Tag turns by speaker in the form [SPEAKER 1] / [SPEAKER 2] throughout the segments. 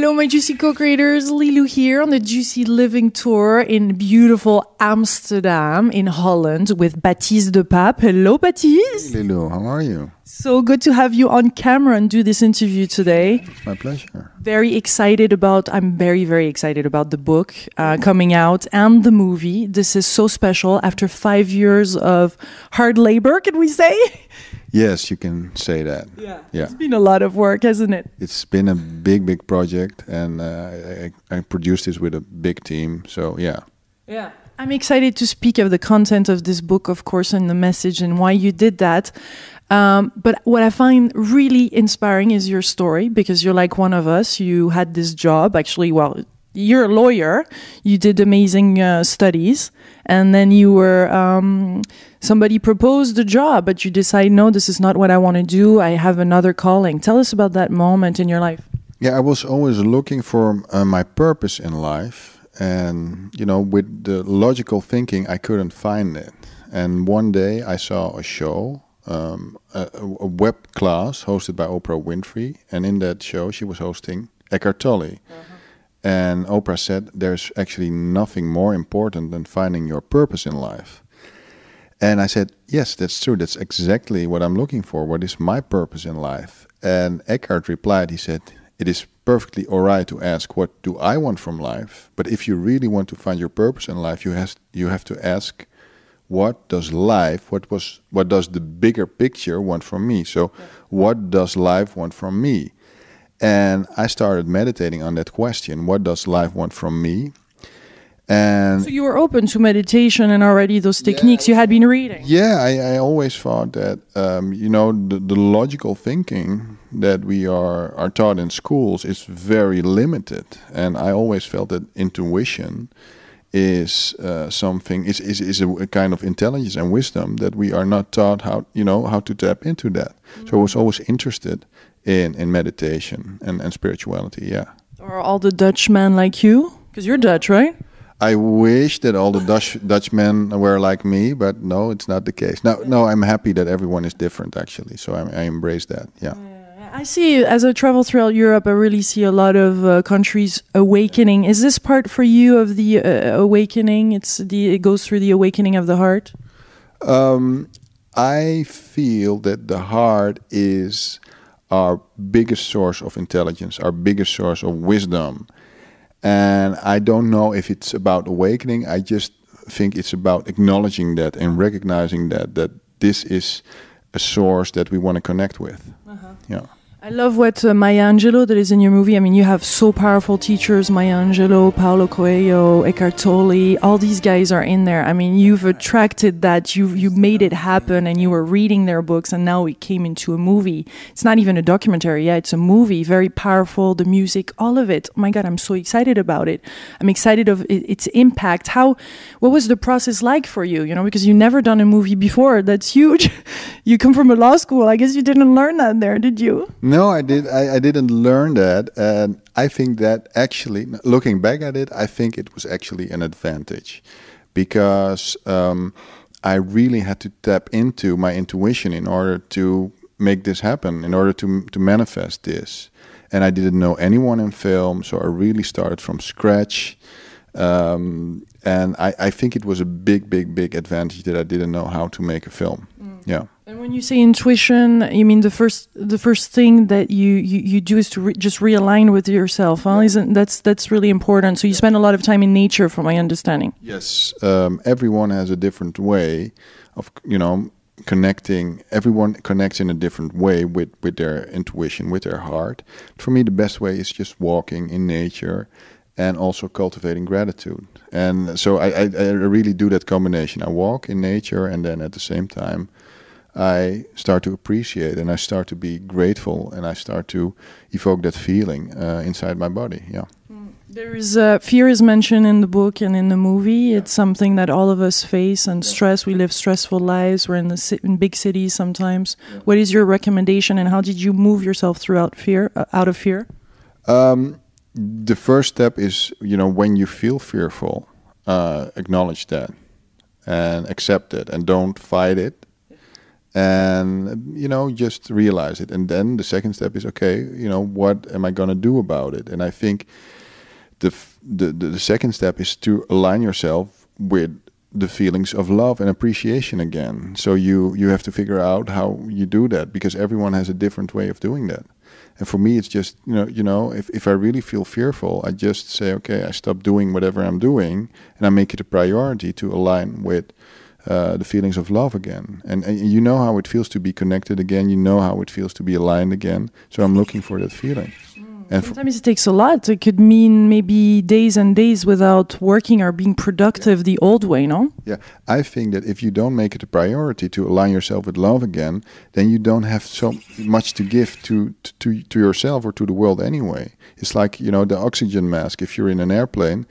[SPEAKER 1] Hello, my Juicy co-creators. Lilou here on the Juicy Living Tour in beautiful Amsterdam in Holland with Baptist de Pape. Hello, Baptist.
[SPEAKER 2] Lilou, how are you?
[SPEAKER 1] So good to have you on camera and do this interview today.
[SPEAKER 2] It's my pleasure.
[SPEAKER 1] Very excited about, I'm very, very excited about the book uh, coming out and the movie. This is so special after five years of hard labor, can we say?
[SPEAKER 2] Yes, you can say that.
[SPEAKER 1] Yeah.
[SPEAKER 2] Yeah.
[SPEAKER 1] It's been a lot of work, hasn't it?
[SPEAKER 2] It's been a big, big project, and uh, I, I produced this with a big team. So yeah,
[SPEAKER 1] Yeah. I'm excited to speak of the content of this book, of course, and the message and why you did that. Um, but what I find really inspiring is your story because you're like one of us. You had this job, actually, well, you're a lawyer, you did amazing uh, studies, and then you were, um, somebody proposed a job, but you decide, no, this is not what I want to do. I have another calling. Tell us about that moment in your life.
[SPEAKER 2] yeah. I was always looking for uh, my purpose in life, and you know, with the logical thinking, I couldn't find it. And one day, I saw a show. Um, a, a web class hosted by Oprah Winfrey, and in that show, she was hosting Eckhart Tolle. And Oprah said, There's actually nothing more important than finding your purpose in life. And I said, Yes, that's true. That's exactly what I'm looking for. What is my purpose in life? And Eckhart replied, He said, It is perfectly all right to ask, What do I want from life? But if you really want to find your purpose in life, you, has, you have to ask, what does life what was what does the bigger picture want from me so what does life want from me and i started meditating on that question what does life want from me and
[SPEAKER 1] So you were open to meditation and already those techniques you had been reading.
[SPEAKER 2] yeah i, I always thought that um, you know the, the logical thinking that we are are taught in schools is very limited and i always felt that intuition is uh, something is, is, is a, a kind of intelligence and wisdom that we are not taught how you know how to tap into that so i was always interested in in meditation and, and spirituality yeah
[SPEAKER 1] Or all the Dutchmen like you? Because you're Dutch, right?
[SPEAKER 2] I wish that all the Dutch Dutchmen were like me, but no, it's not the case. No, no, I'm happy that everyone is different actually. So I, I embrace that. Yeah.
[SPEAKER 1] I see, as I travel throughout Europe, I really see a lot of uh, countries awakening. Is this part for you of the uh, awakening? It's the it goes through the awakening of the heart.
[SPEAKER 2] Um, I feel that the heart is our biggest source of intelligence, our biggest source of wisdom. And I don't know if it's about awakening. I just think it's about acknowledging that and recognizing that that this is a source that we want to connect with. Uh-huh. Yeah.
[SPEAKER 1] I love what uh, Maya Angelou that is in your movie. I mean, you have so powerful teachers: Maya Angelou, Paulo Coelho, Eckhart Tolle. All these guys are in there. I mean, you've attracted that. You you made it happen, and you were reading their books, and now it came into a movie. It's not even a documentary. Yeah, it's a movie. Very powerful. The music, all of it. Oh my God, I'm so excited about it. I'm excited of its impact. How? What was the process like for you? You know, because you never done a movie before. That's huge. you come from a law school. I guess you didn't learn that there, did you?
[SPEAKER 2] No, I did. I, I didn't learn that, and I think that actually, looking back at it, I think it was actually an advantage, because um, I really had to tap into my intuition in order to make this happen, in order to to manifest this. And I didn't know anyone in film, so I really started from scratch. Um, and I, I think it was a big, big, big advantage that I didn't know how to make a film. Yeah.
[SPEAKER 1] And when you say intuition, you mean the first the first thing that you you, you do is to re- just realign with yourself. Huh? Isn't that's that's really important? So you spend a lot of time in nature, from my understanding.
[SPEAKER 2] Yes, um, everyone has a different way of you know connecting. Everyone connects in a different way with with their intuition, with their heart. For me, the best way is just walking in nature and also cultivating gratitude. And so I, I, I really do that combination. I walk in nature, and then at the same time, I start to appreciate and I start to be grateful and I start to evoke that feeling uh, inside my body. Yeah.
[SPEAKER 1] There is uh, fear is mentioned in the book and in the movie. It's something that all of us face and stress. We live stressful lives. We're in the in big cities sometimes. What is your recommendation and how did you move yourself throughout fear uh, out of fear?
[SPEAKER 2] Um, the first step is, you know, when you feel fearful, uh, acknowledge that and accept it and don't fight it. And you know just realize it. And then the second step is okay you know what am i going to do about it? And i think the, the the second step is to align yourself with the feelings of love and appreciation again. So you you have to figure out how you do that because everyone has a different way of doing that. And for me it's just you know you know if, if i really feel fearful i just say okay i stop doing whatever i'm doing and i make it a priority to align with uh, the feelings of love again. And, and you know how it feels to be connected again. You know how it feels to be aligned again. So I'm looking for that feeling.
[SPEAKER 1] And Sometimes it takes a lot. It could mean maybe days and days without working or being productive the old way, no?
[SPEAKER 2] Yeah, I think that if you don't make it a priority to align yourself with love again, then you don't have so much to give to, to, to yourself or to the world anyway. It's like, you know, the oxygen mask. If you're in an airplane,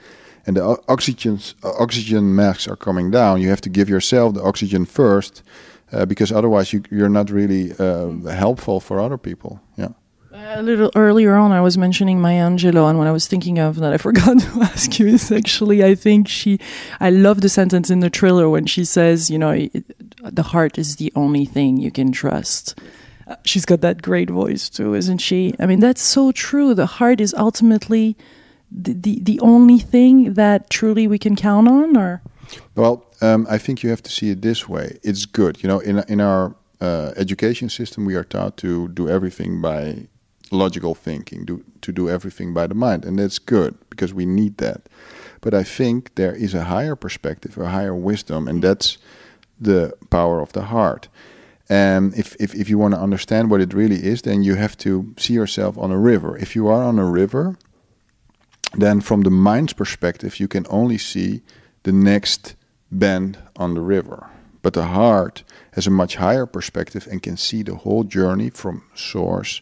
[SPEAKER 2] and the oxygen oxygen masks are coming down, you have to give yourself the oxygen first, uh, because otherwise you, you're not really uh, helpful for other people. Yeah.
[SPEAKER 1] A little earlier on, I was mentioning Maya Angelou, and when I was thinking of that, I forgot to ask you is actually, I think she, I love the sentence in the trailer when she says, you know, it, the heart is the only thing you can trust. Uh, she's got that great voice too, isn't she? I mean, that's so true. The heart is ultimately the, the, only thing that truly we can count on or?
[SPEAKER 2] Well um, i think you have to see it this way. It's good. You know in, in our uh, education system we are taught to do everything by logical thinking do, to do everything by the mind and that's good because we need that. But i think there is a higher perspective a higher wisdom and that's the power of the heart. And if, if, if you want to understand what it really is then you have to see yourself on a river. If you are on a river then from the mind's perspective, you can only see the next bend on the river. But the heart has a much higher perspective and can see the whole journey from source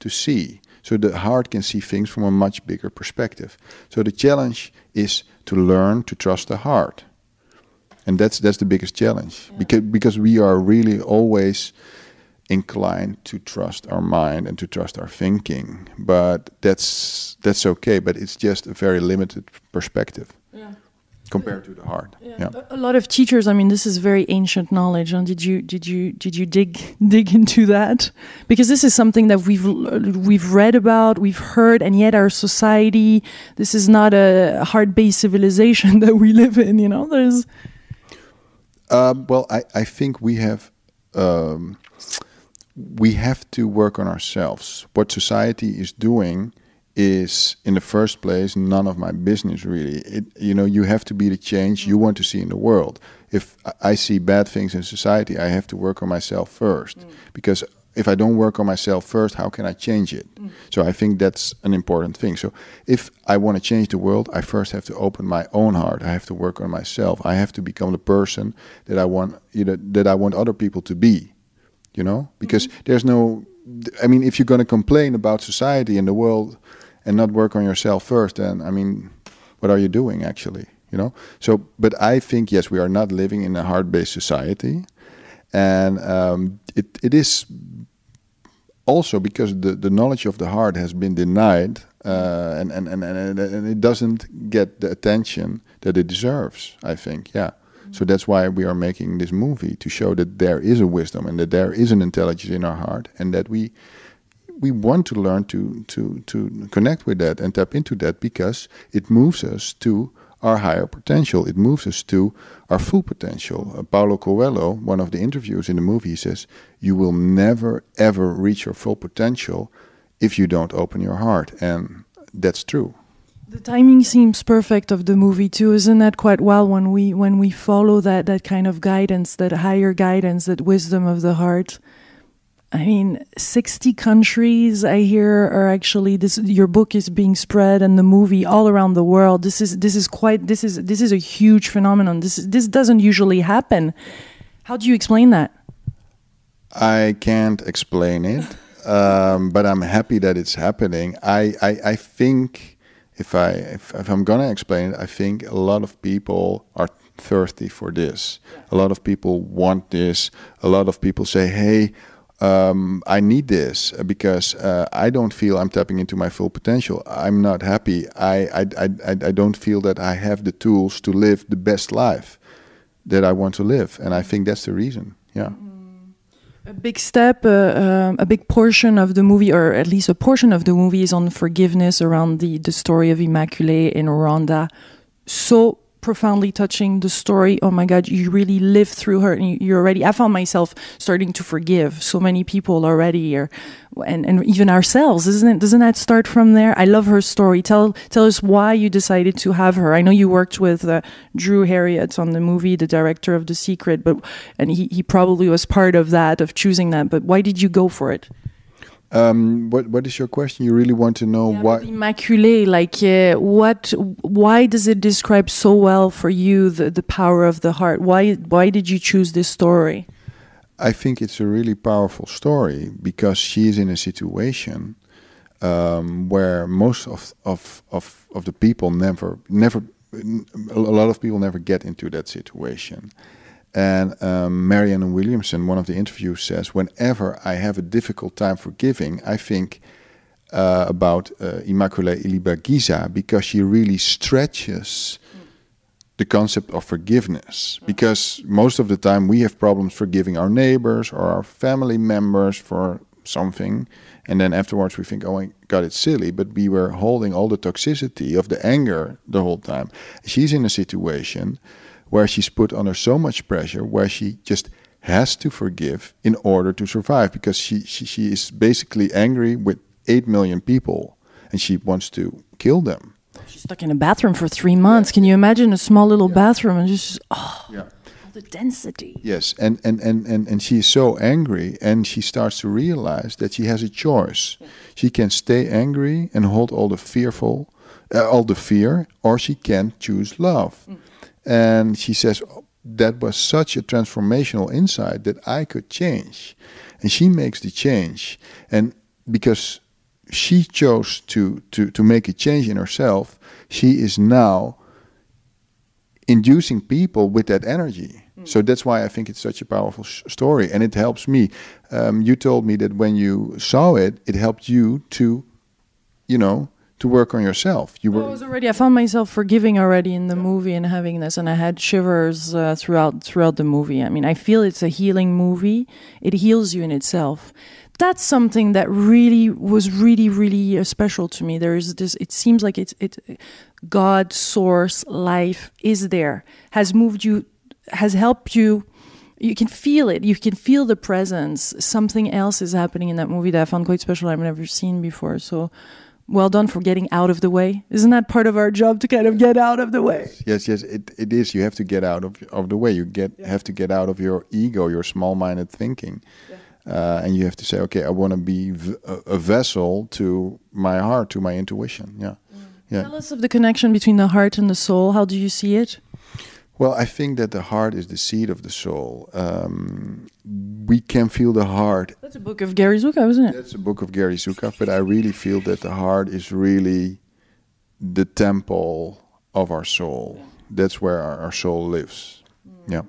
[SPEAKER 2] to sea. So the heart can see things from a much bigger perspective. So the challenge is to learn to trust the heart. And that's that's the biggest challenge. Yeah. Because because we are really always inclined to trust our mind and to trust our thinking but that's that's okay but it's just a very limited perspective yeah. compared to the heart
[SPEAKER 1] yeah. yeah. a lot of teachers i mean this is very ancient knowledge and did you did you did you dig dig into that because this is something that we've we've read about we've heard and yet our society this is not a heart-based civilization that we live in you know there's
[SPEAKER 2] um, well i i think we have um, we have to work on ourselves. What society is doing is, in the first place, none of my business really. It, you know, you have to be the change you want to see in the world. If I see bad things in society, I have to work on myself first. Mm. Because if I don't work on myself first, how can I change it? Mm. So I think that's an important thing. So if I want to change the world, I first have to open my own heart. I have to work on myself. I have to become the person that I want you know, that I want other people to be you know? Because mm-hmm. there's no i mean if you're going to complain about society and the world and not work on yourself first then i mean what are you doing actually you know? So but i think yes we are not living in a heart-based society. And um, it, it is also because the, the knowledge of the heart has been denied uh, and, and, and, and, and it doesn't get the attention that it deserves i think yeah so that's why we are making this movie to show that there is a wisdom and that there is an intelligence in our heart and that we we want to learn to to to connect with that and tap into that because it moves us to our higher potential. It moves us to our full potential. Uh, Paulo Coelho, one of the interviews in the movie, he says, "You will never ever reach your full potential if you don't open your heart," and that's true.
[SPEAKER 1] The timing seems perfect of the movie too, isn't that quite well when we when we follow that that kind of guidance, that higher guidance, that wisdom of the heart. I mean, 60 countries I hear are actually this your book is being spread and the movie all around the world. This is this is quite this is this is a huge phenomenon. This is, this doesn't usually happen. How do you explain that?
[SPEAKER 2] I can't explain it. um, but I'm happy that it's happening. I, I, I think if I if, if I'm gonna explain it, I think a lot of people are thirsty for this. A lot of people want this. A lot of people say, "Hey, um, I need this because uh, I don't feel I'm tapping into my full potential. I'm not happy. I, I, I, I don't feel that I have the tools to live the best life that I want to live. And I think that's the reason. Yeah. Mm-hmm.
[SPEAKER 1] A big step, uh, um, a big portion of the movie, or at least a portion of the movie, is on forgiveness around the, the story of Immaculée in Rwanda. So profoundly touching the story. Oh my God, you really live through her, and you, you already. I found myself starting to forgive so many people already, or and, and even ourselves. Isn't it? Doesn't that start from there? I love her story. Tell tell us why you decided to have her. I know you worked with uh, Drew Heriot on the movie, the director of The Secret, but and he he probably was part of that of choosing that. But why did you go for it?
[SPEAKER 2] Um, what what is your question? You really want to know
[SPEAKER 1] Yeah,
[SPEAKER 2] why?
[SPEAKER 1] Immaculée, like uh, what? Why does it describe so well for you the the power of the heart? Why why did you choose this story?
[SPEAKER 2] I think it's a really powerful story because she is in a situation um, where most of, of of of the people never never a lot of people never get into that situation. And um, Marianne Williamson, one of the interviews, says, "Whenever I have a difficult time forgiving, I think uh, about uh, Immaculée Ilibagiza because she really stretches." the concept of forgiveness. Because most of the time we have problems forgiving our neighbors or our family members for something. And then afterwards we think oh my god it's silly. But we were holding all the toxicity of the anger the whole time. She's in a situation where she's put under so much pressure where she just has to forgive in order to survive because she she, she is basically angry with 8 million people and she wants to kill them
[SPEAKER 1] She's stuck in a bathroom for three months. Can you imagine a small little bathroom and just oh,
[SPEAKER 2] yeah
[SPEAKER 1] all the density?
[SPEAKER 2] Yes, and, and, and, and, and she is so angry, and she starts to realize that she has a choice. She can stay angry and hold all the fearful, uh, all the fear, or she can choose love. And she says "Oh, that was such a transformational insight that I could change, and she makes the change, and because she chose to to to make a change in herself, she is now inducing people with that energy. So that's why I think it's such a powerful story, and it helps me. Um, you told me that when you saw it, it helped you to, you know, to work on yourself. You
[SPEAKER 1] I was already. I found myself forgiving already in the movie and having this, and I had shivers uh, throughout throughout the movie. I mean, I feel it's a healing movie. It heals you in itself. That's something that really was really really uh, special to me. There is this. It seems like it's it. God, source, life is there. Has moved you. Has helped you. You can feel it. You can feel the presence. Something else is happening in that movie that I found quite special. I've never seen before. So well done for getting out of the way. Isn't that part of our job to kind of get out of the way?
[SPEAKER 2] yes, yes. It, it is. You have to get out of of the way. You get have to get out of your ego, your small-minded thinking, uh, and you have to say, okay, I want to be v- a, a vessel to my heart, to my intuition. Yeah, yeah.
[SPEAKER 1] Tell us of the connection between the heart and the soul. How do you see it?
[SPEAKER 2] Well, I think that the heart is the seat of the soul. Um, we can feel the heart.
[SPEAKER 1] That's a book of Gary Zukav, isn't it?
[SPEAKER 2] That's a book of Gary Zukav, but I really feel that the heart is really the temple of our soul. That's where our, our soul lives. Yeah.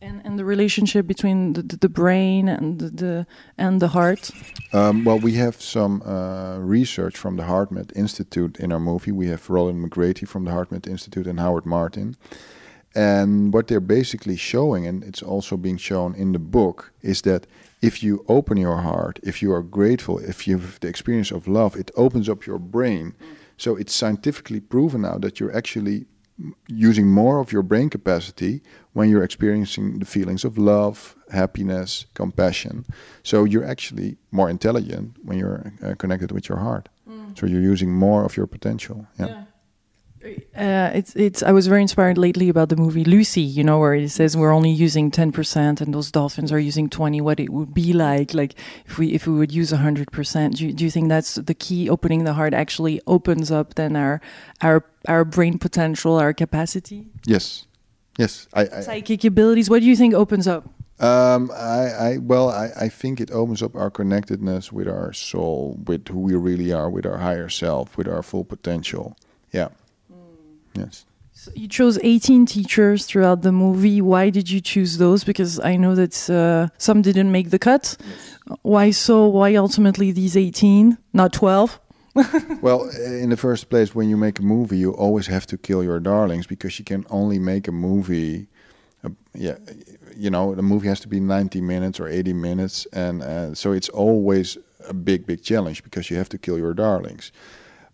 [SPEAKER 1] And and the relationship between the, the, the brain and the, the and the heart.
[SPEAKER 2] Um, well, we have some uh, research from the HeartMath Institute in our movie. We have Rollin McCraty from the HeartMath Institute and Howard Martin. And what they're basically showing, and it's also being shown in the book, is that if you open your heart, if you are grateful, if you have the experience of love, it opens up your brain. So it's scientifically proven now that you're actually using more of your brain capacity when you're experiencing the feelings of love, happiness, compassion. So you're actually more intelligent when you're uh, connected with your heart. So you're using more of your potential. Yeah.
[SPEAKER 1] Uh, it's it's. I was very inspired lately about the movie Lucy. You know, where it says we're only using ten percent, and those dolphins are using twenty. What it would be like, like if we if we would use hundred percent. Do you, do you think that's the key? Opening the heart actually opens up then our our our brain potential, our capacity,
[SPEAKER 2] Yes. Yes. I, I,
[SPEAKER 1] psychic abilities. What do you think opens up?
[SPEAKER 2] Um, I, I well, I, I think it opens up our connectedness with our soul, with who we really are, with our higher self, with our full potential. Yeah. Yes.
[SPEAKER 1] So you chose 18 teachers throughout the movie. Why did you choose those? Because I know that uh, some didn't make the cut. Why so? Why ultimately these 18, not 12?
[SPEAKER 2] well, in the first place, when you make a movie, you always have to kill your darlings because you can only make a movie uh, yeah, you know, the movie has to be 90 minutes or 80 minutes, and uh, so it's always a big, big challenge because you have to kill your darlings.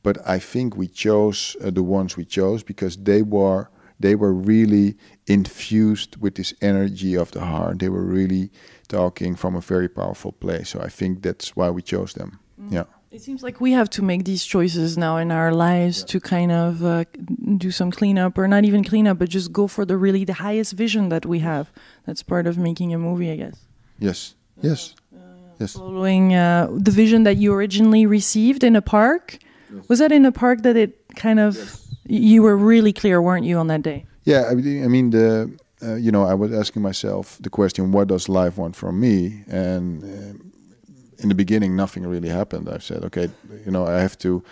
[SPEAKER 2] But I think we chose uh, the ones we chose because they were they were really infused with this energy of the heart. They were really talking from a very powerful place. So I think that's why we chose them. Mm. Yeah.
[SPEAKER 1] It seems like we have to make these choices now in our lives yeah. to kind of uh, do some cleanup, or not even cleanup, but just go for the really the highest vision that we have. That's part of making a movie, I guess.
[SPEAKER 2] Yes. Yes.
[SPEAKER 1] Uh, yes. Following uh, the vision that you originally received in a park, yes. was that in a park that it kind of yes. you were really clear, weren't you, on that day?
[SPEAKER 2] Yeah, I mean the. Uh, you know, I was asking myself the question, what does life want from me? And uh, in the beginning, nothing really happened. I said, okay, you know, I have to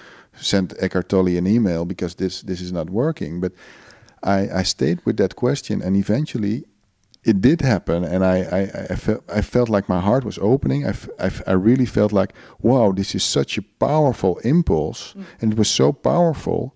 [SPEAKER 2] send Eckhart Tolle an email because this this is not working. But I, I stayed with that question, and eventually, it did happen. And I I, I felt I felt like my heart was opening. I, I, I really felt like, wow, this is such a powerful impulse, mm. and it was so powerful.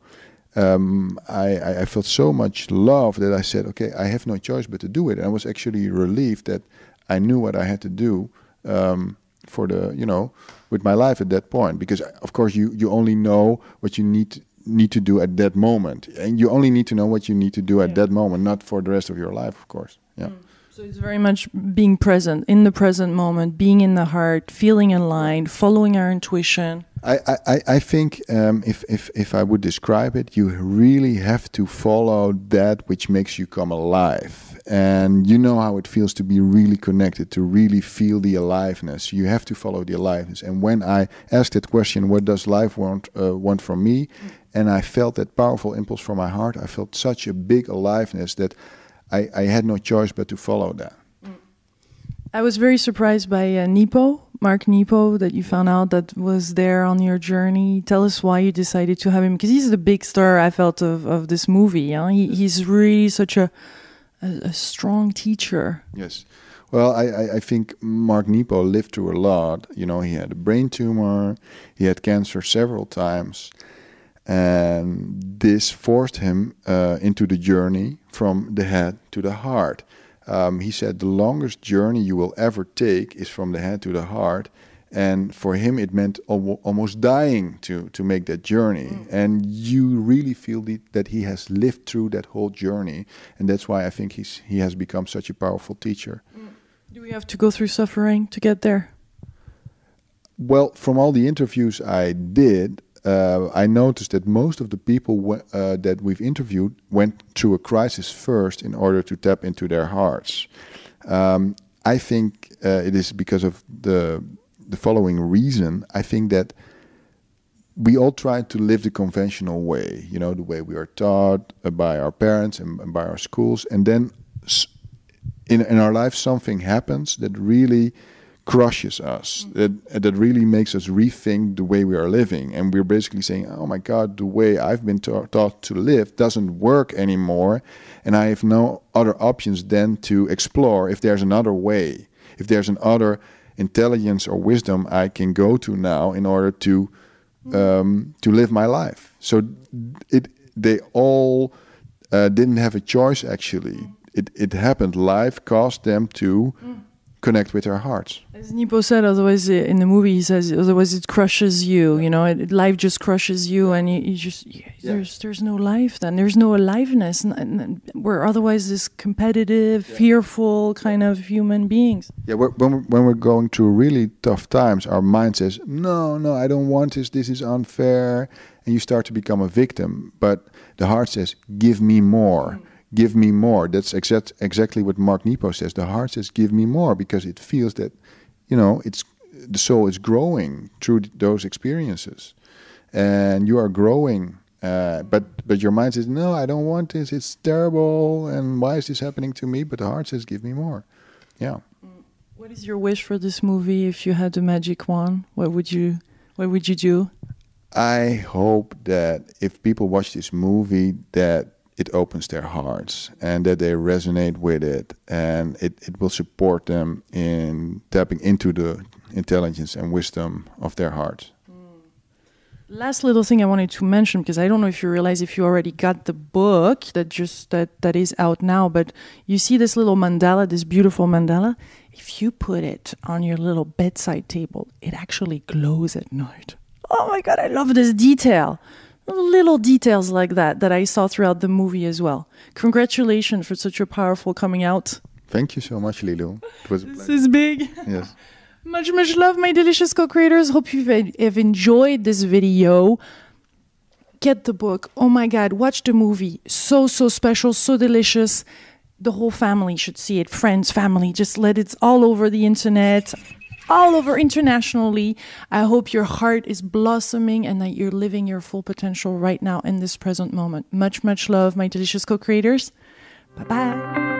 [SPEAKER 2] Um, I, I felt so much love that I said, okay, I have no choice but to do it. And I was actually relieved that I knew what I had to do. Um, for the you know with my life at that point because of course you you only know what you need need to do at that moment and you only need to know what you need to do at yeah. that moment not for the rest of your life of course yeah. Mm.
[SPEAKER 1] so it's very much being present in the present moment being in the heart feeling aligned following our intuition.
[SPEAKER 2] I, I, I think um, if, if, if I would describe it, you really have to follow that which makes you come alive. And you know how it feels to be really connected to really feel the aliveness. You have to follow the aliveness. And when i asked that question what does life want uh, want from me? Mm. and i felt that powerful impulse from my heart i felt such a big aliveness that i, I had no choice but to follow that mm.
[SPEAKER 1] i was very surprised by uh, Nepo Mark Nepo that you found out that was there on your journey. Tell us why you decided to have him because he's the big star I felt of, of this movie. Huh? He, he's really such a a, a strong teacher.
[SPEAKER 2] Yes. Well, I, I, think Mark Nepo lived through a lot. You know, he had a brain tumor, he had cancer several times, and this forced him uh, into the journey from the head to the heart. Um, he said the longest journey you will ever take is from the head to the heart, and for him it meant al almost dying to to make that journey mm. and you really feel the, that he has lived through that whole journey and that's why i think he's he has become such a powerful teacher mm.
[SPEAKER 1] do we have to go through suffering to get there
[SPEAKER 2] well from all the interviews i did uh, I noticed that most of the people uh, that we've interviewed went through a crisis first in order to tap into their hearts. Um, I think uh, it is because of the the following reason. I think that we all try to live the conventional way, you know, the way we are taught by our parents and, and by our schools. And then in, in our life, something happens that really crushes us, mm. that, that really makes us rethink the way we are living. And we're basically saying, oh my God, the way I've been ta- taught to live doesn't work anymore. And I have no other options than to explore if there's another way, if there's another intelligence or wisdom I can go to now in order to um, to live my life. So it they all uh, didn't have a choice actually. It it happened. Life caused them to mm connect with our hearts.
[SPEAKER 1] As Nepo said, otherwise in the movie he says, otherwise it crushes you. You know, it, life just crushes you, and you, you just yeah. there's there's no life. Then there's no aliveness, and, and we're otherwise this competitive, yeah. fearful kind of human beings.
[SPEAKER 2] Yeah, we're, when we're, when we're going through really tough times, our mind says, "No, no, I don't want this. This is unfair," and you start to become a victim. But the heart says, "Give me more." Mm give me more. That's exact, exactly what Mark Nepo says. The heart says, give me more, because it feels that, you know, it's the soul is growing through those experiences, and you are growing. Uh, but but your mind says, no, I don't want this. It's terrible, and why is this happening to me? But the heart says, give me more. Yeah.
[SPEAKER 1] What is your wish for this movie? If you had the magic wand, what would you what would you do?
[SPEAKER 2] I hope that if people watch this movie, that it opens their hearts and that they resonate with it and it, it will support them in tapping into the intelligence and wisdom of their hearts. Mm.
[SPEAKER 1] Last little thing I wanted to mention because I don't know if you realize if you already got the book that just that that is out now, but you see this little mandala, this beautiful mandala. If you put it on your little bedside table, it actually glows at night. Oh my god, I love this detail. Little details like that that I saw throughout the movie as well. Congratulations for such a powerful coming out.
[SPEAKER 2] Thank you so much, Lilou. It was
[SPEAKER 1] This is big.
[SPEAKER 2] Yes.
[SPEAKER 1] Much, much love, my delicious co-creators. Hope you've have enjoyed this video. Get the book. Oh my God, watch the movie. So, so special, so delicious. The whole family should see it. Friends, family, just let it all over the internet, all over internationally. I hope your heart is blossoming and that you're living your full potential right now in this present moment. Much, much love, my delicious co-creators. Bye bye.